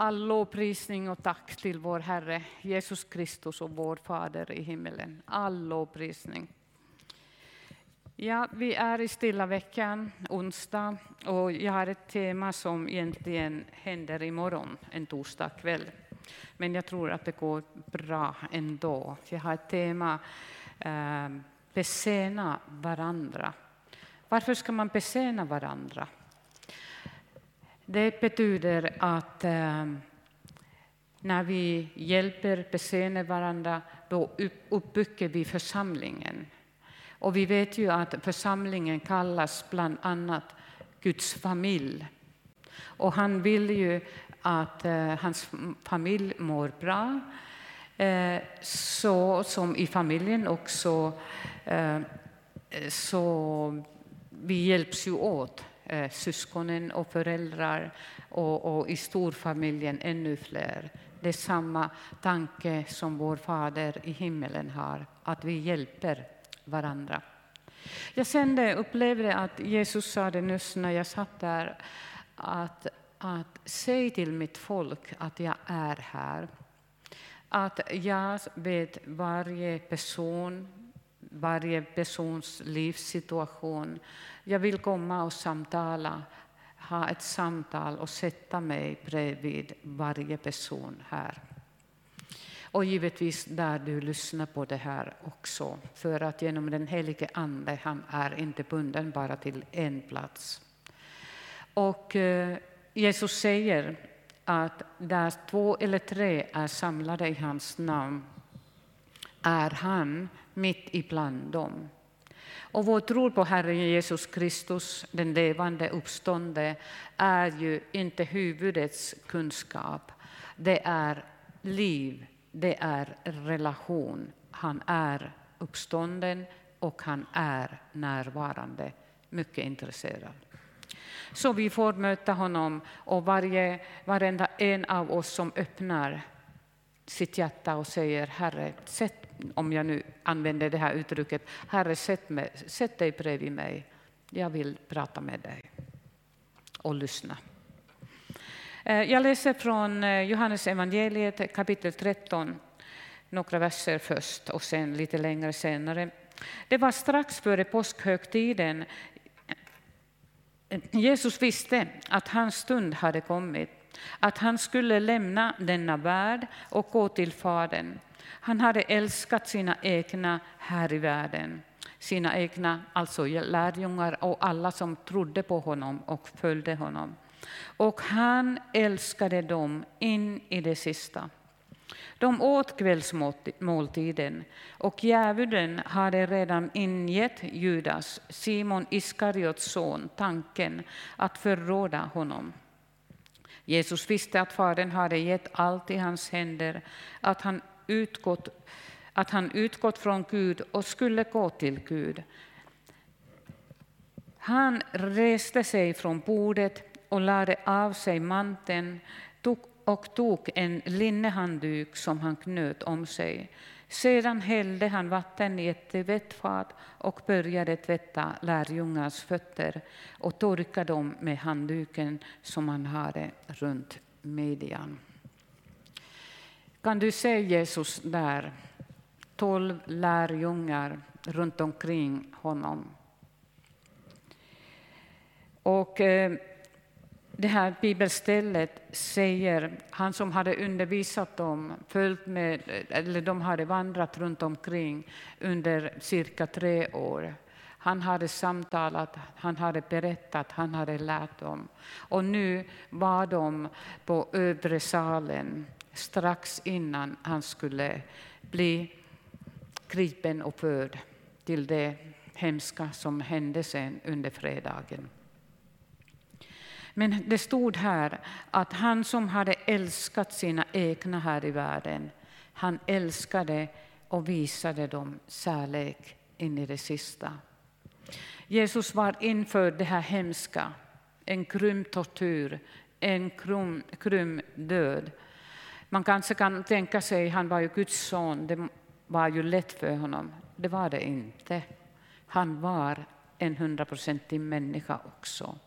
All lovprisning och tack till vår Herre Jesus Kristus och vår Fader i himmelen. All lovprisning. Ja, vi är i stilla veckan, onsdag, och jag har ett tema som egentligen händer imorgon, en torsdag kväll. Men jag tror att det går bra ändå. Jag har ett tema, eh, besena varandra. Varför ska man besena varandra? Det betyder att ehm, när vi hjälper, besenar varandra, då uppbygger vi församlingen. Och vi vet ju att församlingen kallas bland annat Guds familj. Och han vill ju att eh, hans familj mår bra, eh, så som i familjen också. Eh, så vi hjälps ju åt eh, syskonen och föräldrar och, och i storfamiljen ännu fler. Det är samma tanke som vår Fader i himmelen har, att vi hjälper varandra. Jag kände, upplevde att Jesus sa det nyss när jag satt där, att, att säg till mitt folk att jag är här. Att jag vet varje person, varje persons livssituation. Jag vill komma och samtala, ha ett samtal och sätta mig bredvid varje person här. Och givetvis där du lyssnar på det här också, för att genom den helige Ande, han är inte bunden bara till en plats. Och eh, Jesus säger att där två eller tre är samlade i hans namn är han mitt ibland dem. Och vår tro på Herren Jesus Kristus, den levande uppstående, är ju inte huvudets kunskap. Det är liv, det är relation. Han är uppstånden och han är närvarande, mycket intresserad. Så vi får möta honom och varje, varenda en av oss som öppnar sitt hjärta och säger Herre, sätt om jag nu använder det här uttrycket, Herre sätt, mig, sätt dig bredvid mig, jag vill prata med dig och lyssna. Eh, jag läser från eh, Johannes evangeliet kapitel 13, några verser först och sen lite längre senare. Det var strax före påskhögtiden. Jesus visste att hans stund hade kommit, att han skulle lämna denna värld och gå till Fadern. Han hade älskat sina egna här i världen, sina egna alltså lärjungar och alla som trodde på honom och följde honom. Och han älskade dem in i det sista. De åt kvällsmåltiden och djävulen hade redan ingett Judas, Simon Iskariots son, tanken att förråda honom. Jesus visste att Fadern hade gett allt i hans händer, att han utgått, att han utgått från Gud och skulle gå till Gud. Han reste sig från bordet och lade av sig manteln och tog en linnehandduk som han knöt om sig. Sedan hällde han vatten i ett tvättfat och började tvätta lärjungars fötter och torka dem med handduken som han hade runt midjan. Kan du se Jesus där, tolv lärjungar runt omkring honom? Och eh, det här bibelstället säger, han som hade undervisat dem, följt med, eller de hade vandrat runt omkring under cirka tre år. Han hade samtalat, han hade berättat, han hade lärt dem. Och nu var de på övre salen strax innan han skulle bli gripen och förd till det hemska som hände sen under fredagen. Men det stod här att han som hade älskat sina egna här i världen, han älskade och visade dem kärlek in i det sista. Jesus var inför det här hemska, en grym tortyr, en grym, grym död. Man kanske kan tänka sig, han var ju Guds son, det var ju lätt för honom. Det var det inte. Han var en hundraprocentig människa också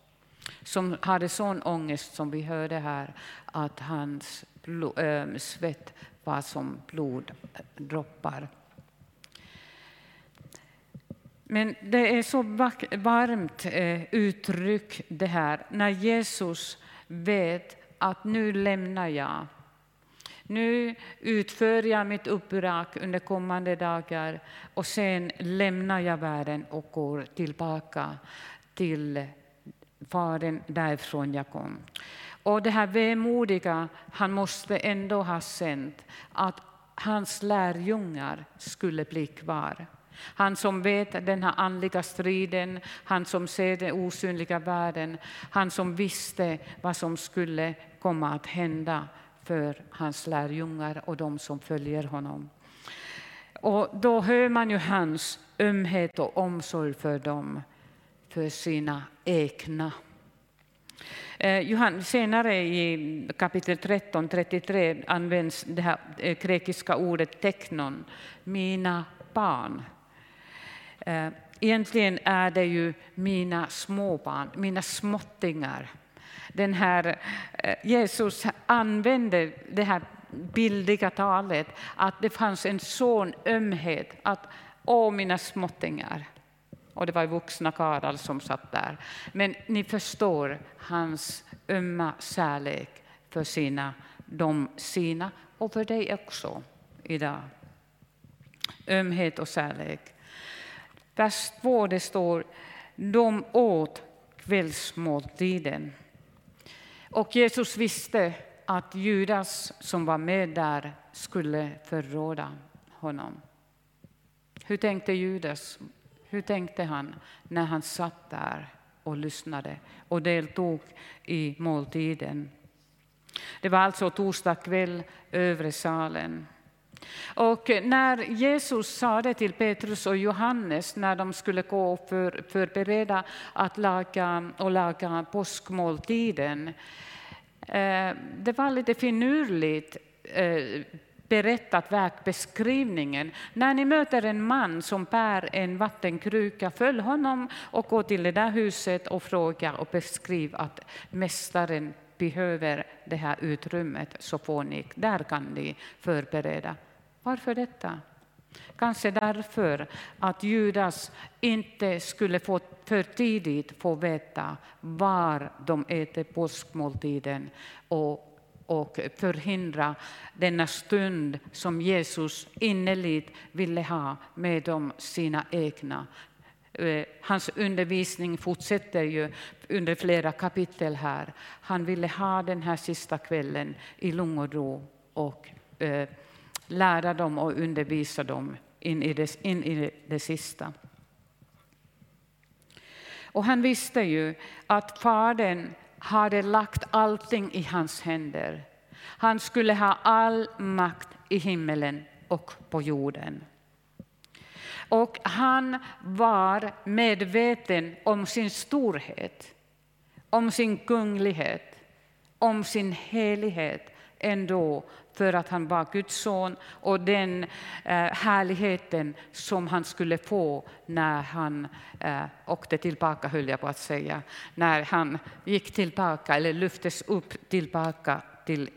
som hade sån ångest som vi hörde här att hans blod, äh, eh, svett var som bloddroppar. Eh, Men det är så varmt eh, uttryck det här när Jesus vet att nu lämnar jag. Nu utför jag mitt uppdrag under kommande dagar och sen lämnar jag världen och går tillbaka till Fadern därifrån jag kom. Och det här vemodiga han måste ändå ha sänt att hans lärjungar skulle bli kvar. Han som vet den här andliga striden, han som ser den osynliga världen, han som visste vad som skulle komma att hända för hans lärjungar och de som följer honom. Och då hör man ju hans ömhet och omsorg för dem, för sina egna. Eh, Johan, senare i kapitel 13, 33 används det här eh, grekiska ordet teknon, mina barn. Eh, egentligen är det ju mina småbarn, mina småttingar. Den här, Jesus använde det här bildiga talet, att det fanns en sån ömhet, att åh mina småttingar. Och det var vuxna karlar som satt där. Men ni förstår hans ömma kärlek för sina, de sina och för dig också idag. Ömhet och kärlek. Vers 2 det står, de åt kvällsmåltiden. Och Jesus visste att Judas som var med där skulle förråda honom. Hur tänkte Judas? Hur tänkte han när han satt där och lyssnade och deltog i måltiden? Det var alltså torsdag kväll, övre salen. Och när Jesus sa det till Petrus och Johannes när de skulle gå och för, förbereda att laga, och laga påskmåltiden, eh, det var lite finurligt eh, berättat verkbeskrivningen. När ni möter en man som bär en vattenkruka, följ honom och gå till det där huset och fråga och beskriv att mästaren behöver det här utrymmet, så får ni, där kan ni förbereda. Varför detta? Kanske därför att Judas inte skulle få för tidigt få veta var de äter påskmåltiden och, och förhindra denna stund som Jesus innerligt ville ha med de sina egna. Eh, hans undervisning fortsätter ju under flera kapitel här. Han ville ha den här sista kvällen i lugn och ro och eh, lära dem och undervisa dem in i det, in i det sista. Och han visste ju att Fadern hade lagt allting i hans händer. Han skulle ha all makt i himmelen och på jorden. Och han var medveten om sin storhet, om sin kunglighet, om sin helighet ändå för att han var Guds son och den eh, härligheten som han skulle få när han eh, åkte tillbaka, höll jag på att säga, när han gick tillbaka eller lyftes upp tillbaka till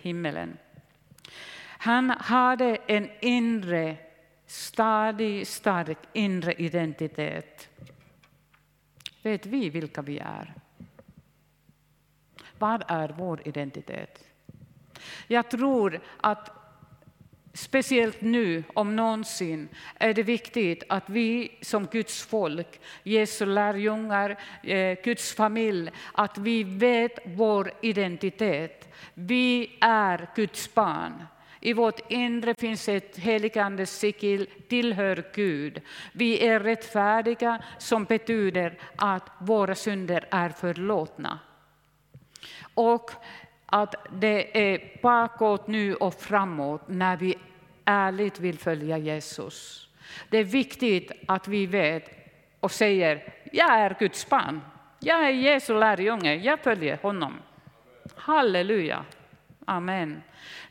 himmelen. Han hade en inre, stadig, stark inre identitet. Vet vi vilka vi är? Vad är vår identitet? Jag tror att speciellt nu, om någonsin, är det viktigt att vi som Guds folk, Jesu lärjungar, eh, Guds familj, att vi vet vår identitet. Vi är Guds barn. I vårt inre finns ett heligande sigill, tillhör Gud. Vi är rättfärdiga, som betyder att våra synder är förlåtna. Och att det är bakåt nu och framåt när vi ärligt vill följa Jesus. Det är viktigt att vi vet och säger, jag är Guds barn. Jag är Jesu lärjunge, jag följer honom. Halleluja. Amen.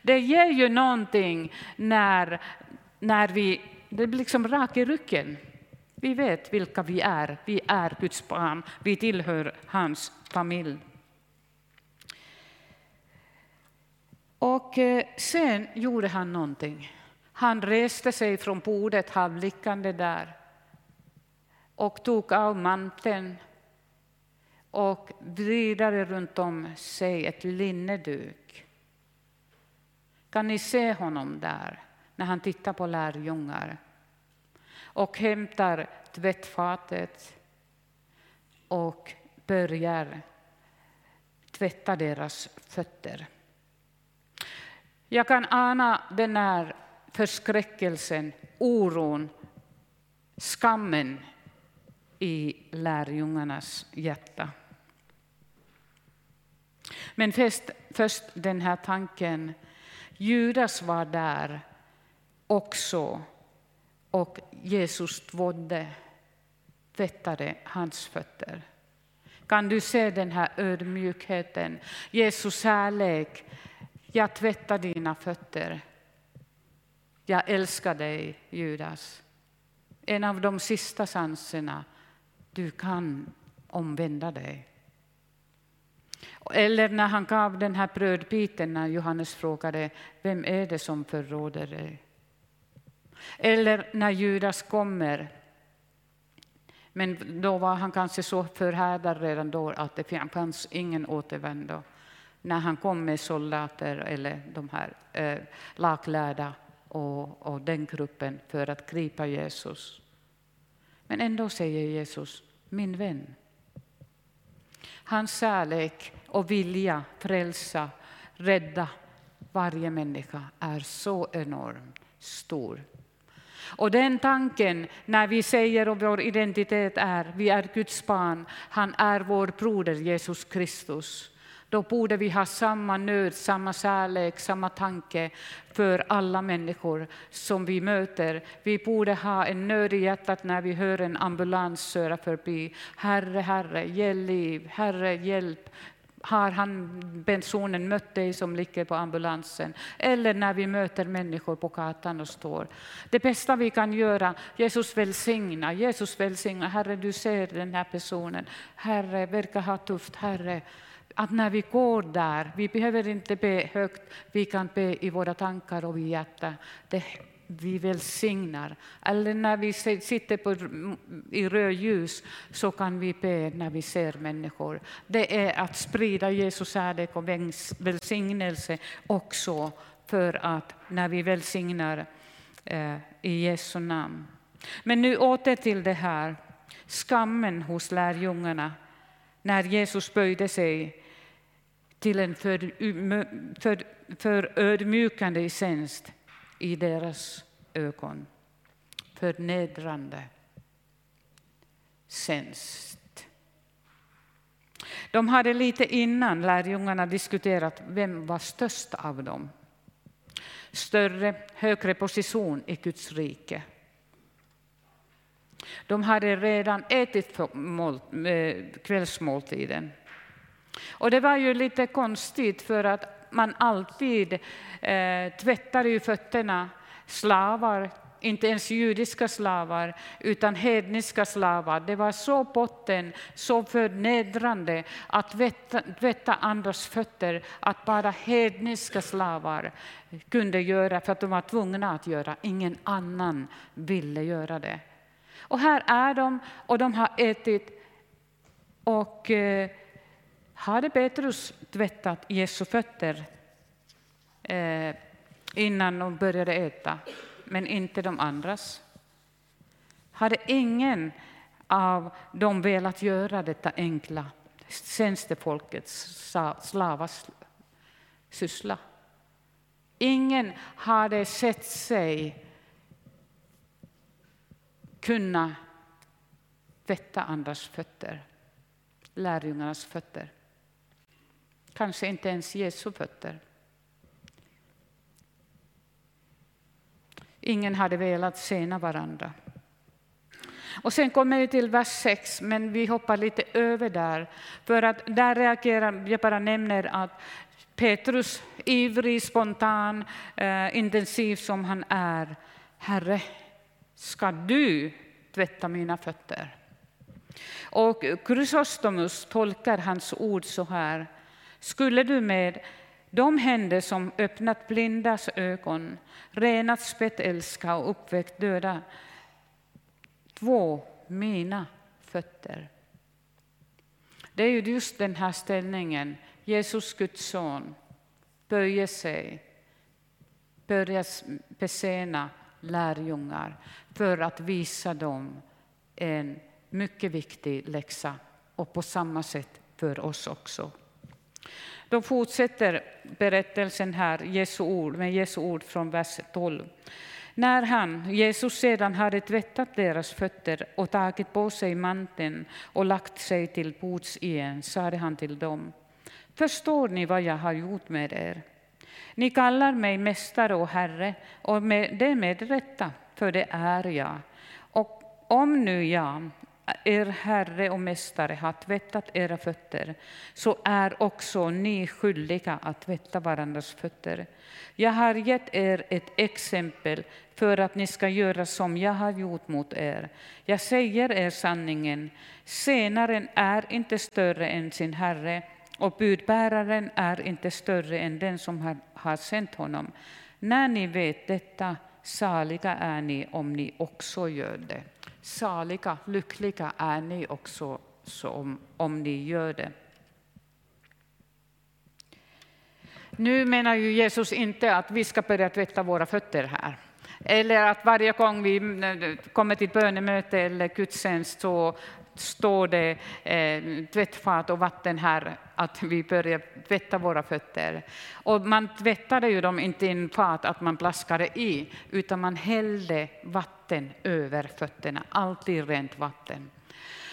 Det ger ju någonting när, när vi, det blir liksom rak i ryggen. Vi vet vilka vi är. Vi är Guds barn. Vi tillhör hans familj. Och eh, sen gjorde han någonting. Han reste sig från bordet, halvliggande där och tog av manteln och vridade runt om sig ett linneduk. Kan ni se honom där när han tittar på lärjungar och hämtar tvättfatet och börjar tvätta deras fötter. Jag kan ana den här förskräckelsen, oron, skammen i lärjungarnas hjärta. Men först, först den här tanken, Judas var där också och Jesus tvådde, tvättade hans fötter. Kan du se den här ödmjukheten, Jesus kärlek? Jag tvättar dina fötter. Jag älskar dig, Judas. En av de sista sanserna. Du kan omvända dig. Eller när han gav den här brödbiten när Johannes frågade vem är det som förråder dig. Eller när Judas kommer. Men då var han kanske så förhärdad redan då att det fanns ingen återvändo. När han kom med soldater eller de här eh, laglärda och, och den gruppen för att gripa Jesus. Men ändå säger Jesus, min vän. Hans kärlek och vilja frälsa, rädda varje människa är så enormt stor. Och den tanken, när vi säger att vår identitet är vi är Guds barn, han är vår broder Jesus Kristus då borde vi ha samma nöd, samma kärlek, samma tanke för alla människor som vi möter. Vi borde ha en nöd i hjärtat när vi hör en ambulans köra förbi. Herre, Herre, ge liv. Herre, hjälp. Har han personen mött dig som ligger på ambulansen? Eller när vi möter människor på gatan och står. Det bästa vi kan göra, Jesus välsigna, Jesus välsigna. Herre, du ser den här personen. Herre, verkar ha tufft. Herre, att när vi går där, vi behöver inte be högt, vi kan be i våra tankar och i hjärta. Det, vi välsignar. Eller när vi sitter på, i rödljus så kan vi be när vi ser människor. Det är att sprida Jesu kärlek och välsignelse också för att när vi välsignar eh, i Jesu namn. Men nu åter till det här, skammen hos lärjungarna när Jesus böjde sig till en för, um, för, för tjänst i deras ögon. Förnedrande tjänst. De hade lite innan lärjungarna diskuterat vem var störst av dem. Större, högre position i Guds rike. De hade redan ätit eh, kvällsmåltiden. Och det var ju lite konstigt för att man alltid eh, tvättade ju fötterna, slavar, inte ens judiska slavar, utan hedniska slavar. Det var så botten, så förnedrande att tvätta, tvätta andras fötter, att bara hedniska slavar kunde göra, för att de var tvungna att göra. Ingen annan ville göra det. Och här är de, och de har ätit. Och eh, hade Petrus tvättat Jesu fötter eh, innan de började äta, men inte de andras? Hade ingen av dem velat göra detta enkla tjänstefolkets slavas syssla? Ingen hade sett sig kunna tvätta andras fötter, lärjungarnas fötter. Kanske inte ens Jesu fötter. Ingen hade velat sena varandra. Och sen kommer vi till vers 6, men vi hoppar lite över där. För att där reagerar, jag bara nämner att Petrus, ivrig, spontan, eh, intensiv som han är, Herre, ska du tvätta mina fötter. Och Chrysostomus tolkar hans ord så här. Skulle du med de händer som öppnat blindas ögon, renat spetälska och uppväckt döda, två mina fötter. Det är ju just den här ställningen, Jesus Guds son, böjer sig, börjar besena lärjungar för att visa dem en mycket viktig läxa och på samma sätt för oss också. Då fortsätter berättelsen här Jesu ord, med Jesu ord från vers 12. När han, Jesus, sedan hade tvättat deras fötter och tagit på sig manteln och lagt sig till bords igen, sade han till dem. Förstår ni vad jag har gjort med er? Ni kallar mig mästare och herre, och med, det med rätta, för det är jag. Och om nu jag, er Herre och Mästare har tvättat era fötter, så är också ni skyldiga att tvätta varandras fötter. Jag har gett er ett exempel för att ni ska göra som jag har gjort mot er. Jag säger er sanningen, senaren är inte större än sin Herre, och budbäraren är inte större än den som har, har sänt honom. När ni vet detta, saliga är ni om ni också gör det. Saliga, lyckliga är ni också som, om ni gör det. Nu menar ju Jesus inte att vi ska börja tvätta våra fötter här. Eller att varje gång vi eh, kommer till bönemöte eller gudstjänst så står det eh, tvättfat och vatten här, att vi börjar tvätta våra fötter. Och man tvättade ju dem inte i en fat att man plaskade i, utan man hällde vatten över fötterna, alltid rent vatten.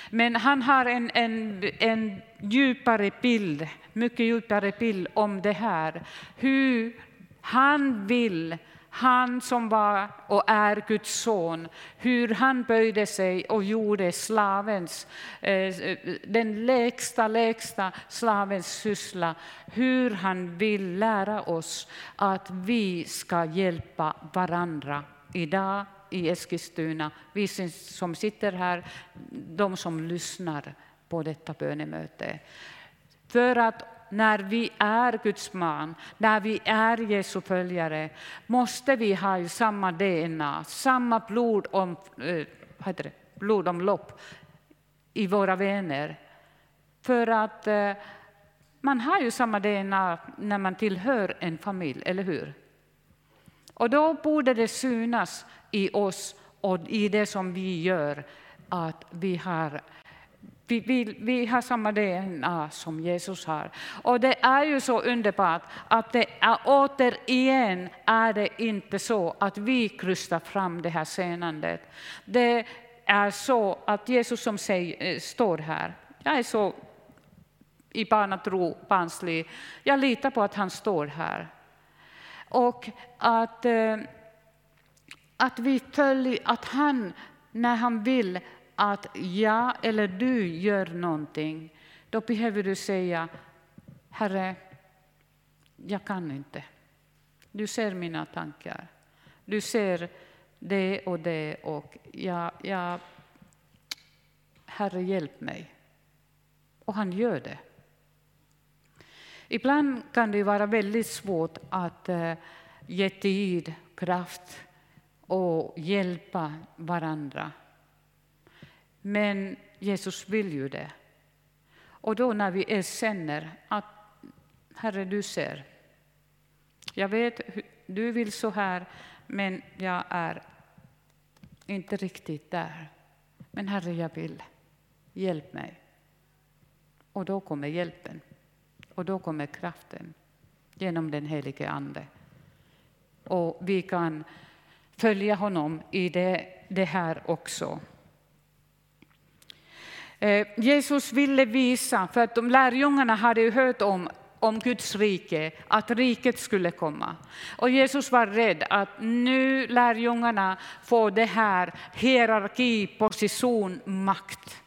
Men han har en, en, en djupare bild, mycket djupare bild om det här. Hur han vill han som var och är Guds son, hur han böjde sig och gjorde slavens, eh, den lägsta, lägsta slavens syssla, hur han vill lära oss att vi ska hjälpa varandra idag i Eskilstuna, vi som sitter här, de som lyssnar på detta bönemöte. För att när vi är Guds man, när vi är Jesu följare, måste vi ha samma DNA, samma blodomlopp eh, blodomlopp i våra vänner. För att eh, man har ju samma DNA när man tillhör en familj, eller hur? Och då borde det synas i oss och i det som vi gör att vi har vi, vi, vi, har samma DNA som Jesus har. Och det är ju så underbart att det är, återigen är det inte så att vi krystar fram det här senandet. Det är så att Jesus som säger, eh, står här, jag är så i barnatro, barnslig, jag litar på att han står här. Och att, eh, att vi följer, att han, när han vill att jag eller du gör någonting, då behöver du säga Herre, jag kan inte. Du ser mina tankar. Du ser det och det och jag, jag, Herre hjälp mig. Och han gör det. Ibland kan det vara väldigt svårt att eh, ge tid, kraft och hjälpa varandra. Men Jesus vill ju det. Och då när vi erkänner att Herre, du ser. Jag vet, du vill så här, men jag är inte riktigt där. Men Herre, jag vill. Hjälp mig. Och då kommer hjälpen. Och då kommer kraften genom den helige Ande. Och vi kan följa honom i det, det här också. Eh, Jesus ville visa, för att de lärjungarna hade ju hört om om Guds rike, att riket skulle komma. Och Jesus var rädd att nu lärjungarna får det här hierarki, position, makt.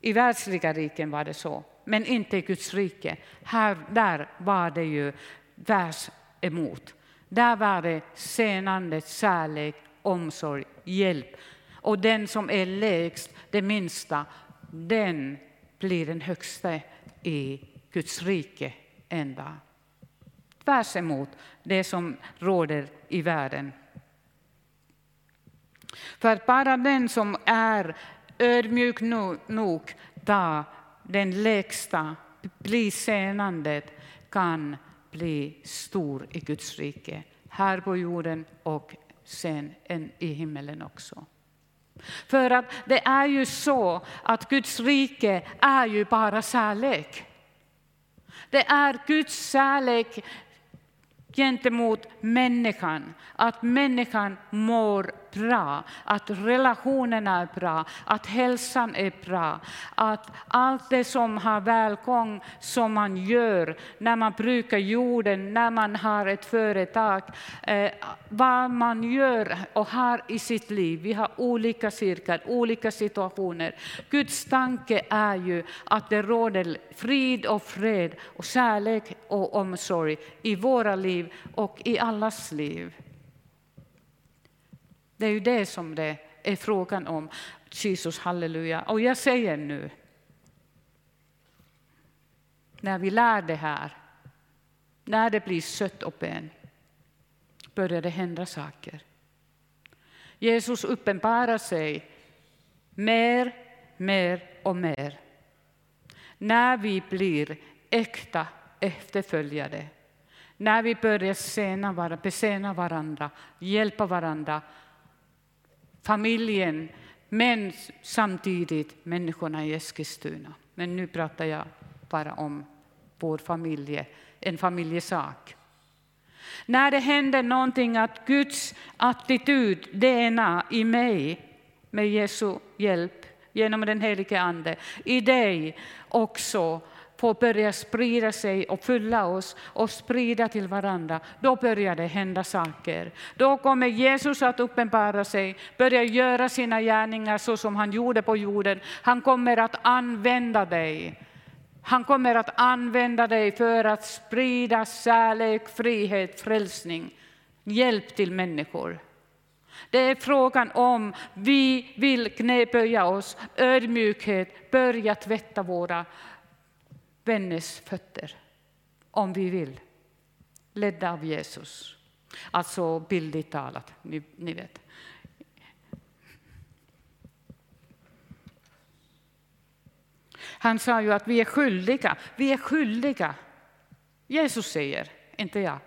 I världsliga riken var det så, men inte i Guds rike. Här, där var det ju världs emot. Där var det senande kärlek, omsorg, hjälp och den som är lägst, det minsta, den blir den högsta i Guds rike ända. Tvärs emot det som råder i världen. För att bara den som är ödmjuk nog tar den lägsta, bli senandet, kan bli stor i Guds rike, här på jorden och sen i himmelen också. För att det är ju så att Guds rike är ju bara kärlek. Det är Guds kärlek gentemot människan. Att människan mår bra, att relationerna är bra, att hälsan är bra. Att allt det som har välgång som man gör när man brukar jorden, när man har ett företag, eh, vad man gör och har i sitt liv. Vi har olika cirklar, olika situationer. Guds tanke är ju att det råder frid och fred och kärlek och omsorg i våra liv och i allas liv. Det är ju det som det är frågan om. Jesus, halleluja. Och jag säger nu, när vi lär det här, när det blir sött och ben, börjar det hända saker. Jesus uppenbarar sig mer, mer och mer. När vi blir äkta efterföljare, när vi börjar besena varandra, hjälpa varandra, familjen, men samtidigt människorna i Eskilstuna. Men nu pratar jag bara om vår familj, en familjesak. När det händer någonting att Guds attityd, DNA i mig, med Jesu hjälp genom den helige Ande, i dig också får börja sprida sig och fylla oss och sprida till varandra, då börjar det hända saker. Då kommer Jesus att uppenbara sig, börja göra sina gärningar så som han gjorde på jorden. Han kommer att använda dig. Han kommer att använda dig för att sprida kärlek, frihet, frälsning, hjälp till människor. Det är frågan om vi vill knäböja oss, ödmjukhet, börja tvätta våra vänners fötter, om vi vill, ledda av Jesus. Alltså bildligt talat, ni, ni vet. Han sa ju att vi är skyldiga. Vi är skyldiga. Jesus säger, inte jag.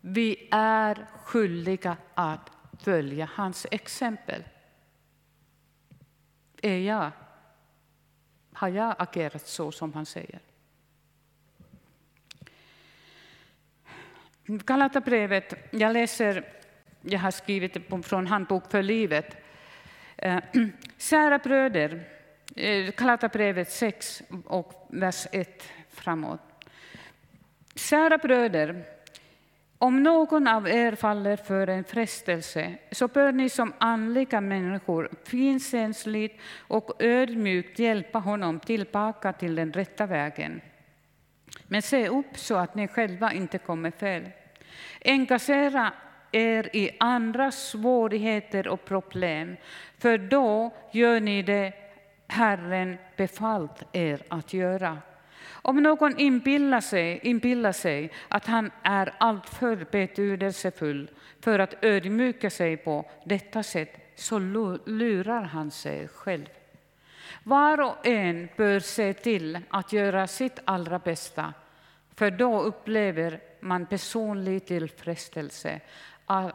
Vi är skyldiga att följa hans exempel. Är jag, har jag agerat så som han säger? Galatabrevet, jag läser, jag har skrivit det från Handbok för livet. Eh, Kära bröder, eh, Galatabrevet 6 och vers 1 framåt. Kära bröder, om någon av er faller för en frestelse så bör ni som andliga människor finkänsligt och ödmjukt hjälpa honom tillbaka till den rätta vägen. Men se upp så att ni själva inte kommer fel. Engagera er i andras svårigheter och problem, för då gör ni det Herren befallt er att göra. Om någon inbillar sig, inbillar sig att han är alltför betydelsefull för att ödmjuka sig på detta sätt, så lurar han sig själv. Var och en bör se till att göra sitt allra bästa, för då upplever man personlig tillfredsställelse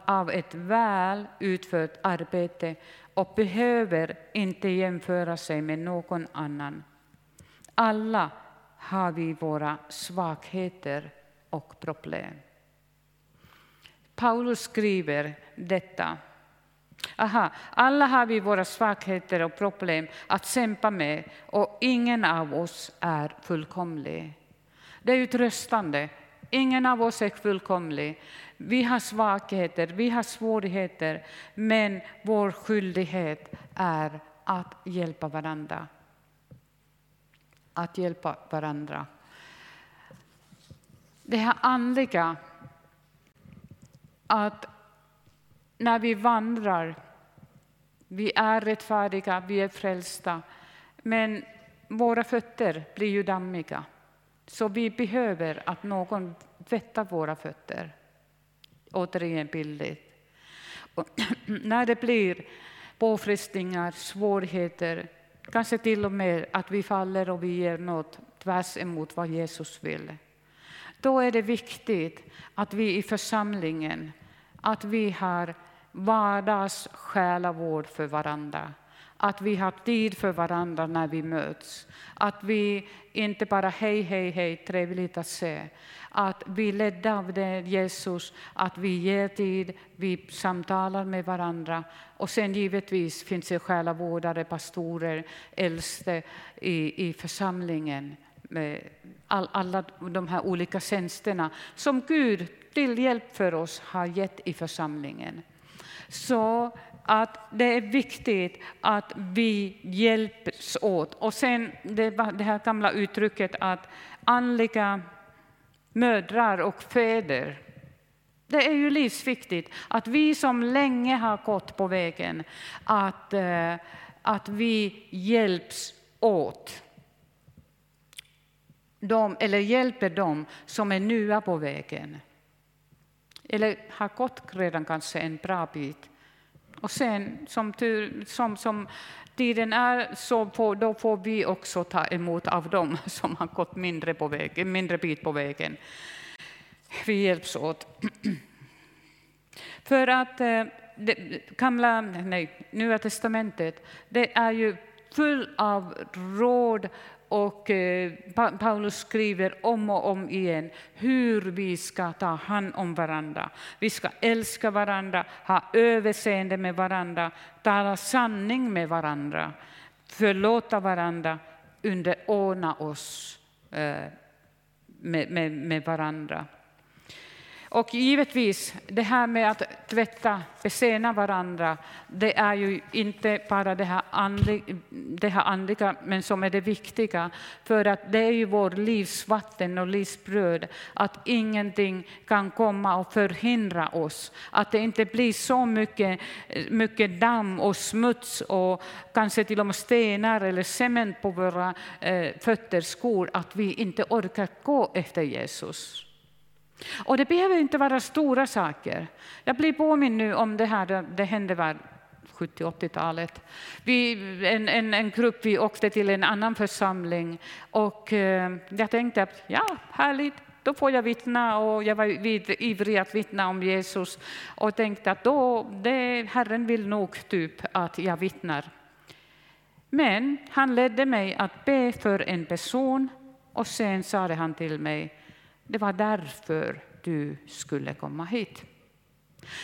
av ett väl utfört arbete och behöver inte jämföra sig med någon annan. Alla har vi våra svagheter och problem. Paulus skriver detta Aha, alla har vi våra svagheter och problem att kämpa med och ingen av oss är fullkomlig. Det är ju tröstande. Ingen av oss är fullkomlig. Vi har svagheter, vi har svårigheter, men vår skyldighet är att hjälpa varandra. Att hjälpa varandra. Det här andliga, att när vi vandrar vi är rättfärdiga, vi är frälsta. Men våra fötter blir ju dammiga. Så vi behöver att någon tvättar våra fötter. Återigen bildligt. Och när det blir påfrestningar, svårigheter, kanske till och med att vi faller och vi gör något tvärs emot vad Jesus vill. Då är det viktigt att vi i församlingen att vi har vardags själavård för varandra. Att vi har tid för varandra när vi möts. Att vi inte bara hej, hej, hej, trevligt att se. Att vi ledda av det Jesus, att vi ger tid, vi samtalar med varandra. Och sen givetvis finns det själavårdare, pastorer, äldste i, i församlingen. Med all, alla de här olika tjänsterna som Gud till hjälp för oss har gett i församlingen. Så att det är viktigt att vi hjälps åt. Och sen det, det här gamla uttrycket att andliga mödrar och fäder det är ju livsviktigt att vi som länge har gått på vägen, att, eh, att vi hjälps åt. De, eller hjälper dem som är nya på vägen. Eller har gått redan kanske en bra bit. Och sen som, tur, som, som tiden är så får, då får vi också ta emot av dem som har gått mindre, på vägen, mindre bit på vägen. Vi hjälps åt. För att eh, det gamla, nej, Nya testamentet, det är ju full av råd och eh, Paulus skriver om och om igen hur vi ska ta hand om varandra. Vi ska älska varandra, ha överseende med varandra, tala sanning med varandra, förlåta varandra, underordna oss eh, med, med, med varandra. Och givetvis, det här med att tvätta, besena varandra, det är ju inte bara det här, andliga, det här andliga, men som är det viktiga. För att det är ju vår livsvatten och livsbröd, att ingenting kan komma och förhindra oss. Att det inte blir så mycket, mycket damm och smuts och kanske till och med stenar eller cement på våra eh, fötter, skor, att vi inte orkar gå efter Jesus. Och det behöver inte vara stora saker. Jag blir påminn nu om det här, det hände var 70-80-talet. en, en, en grupp vi åkte till en annan församling och eh, jag tänkte att ja, härligt, då får jag vittna och jag var ivrig att vittna om Jesus och tänkte att då, det, Herren vill nog typ att jag vittnar. Men han ledde mig att be för en person och sen sade han till mig det var därför du skulle komma hit.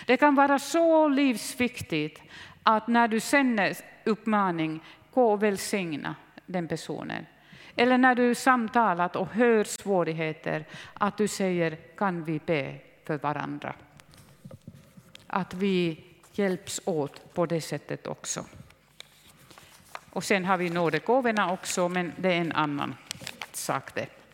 Det kan vara så livsviktigt att när du sänder uppmaning, gå och välsigna den personen. Eller när du samtalat och hör svårigheter, att du säger kan vi be för varandra. Att vi hjälps åt på det sättet också. Och sen har vi nådegåvorna också, men det är en annan sak det.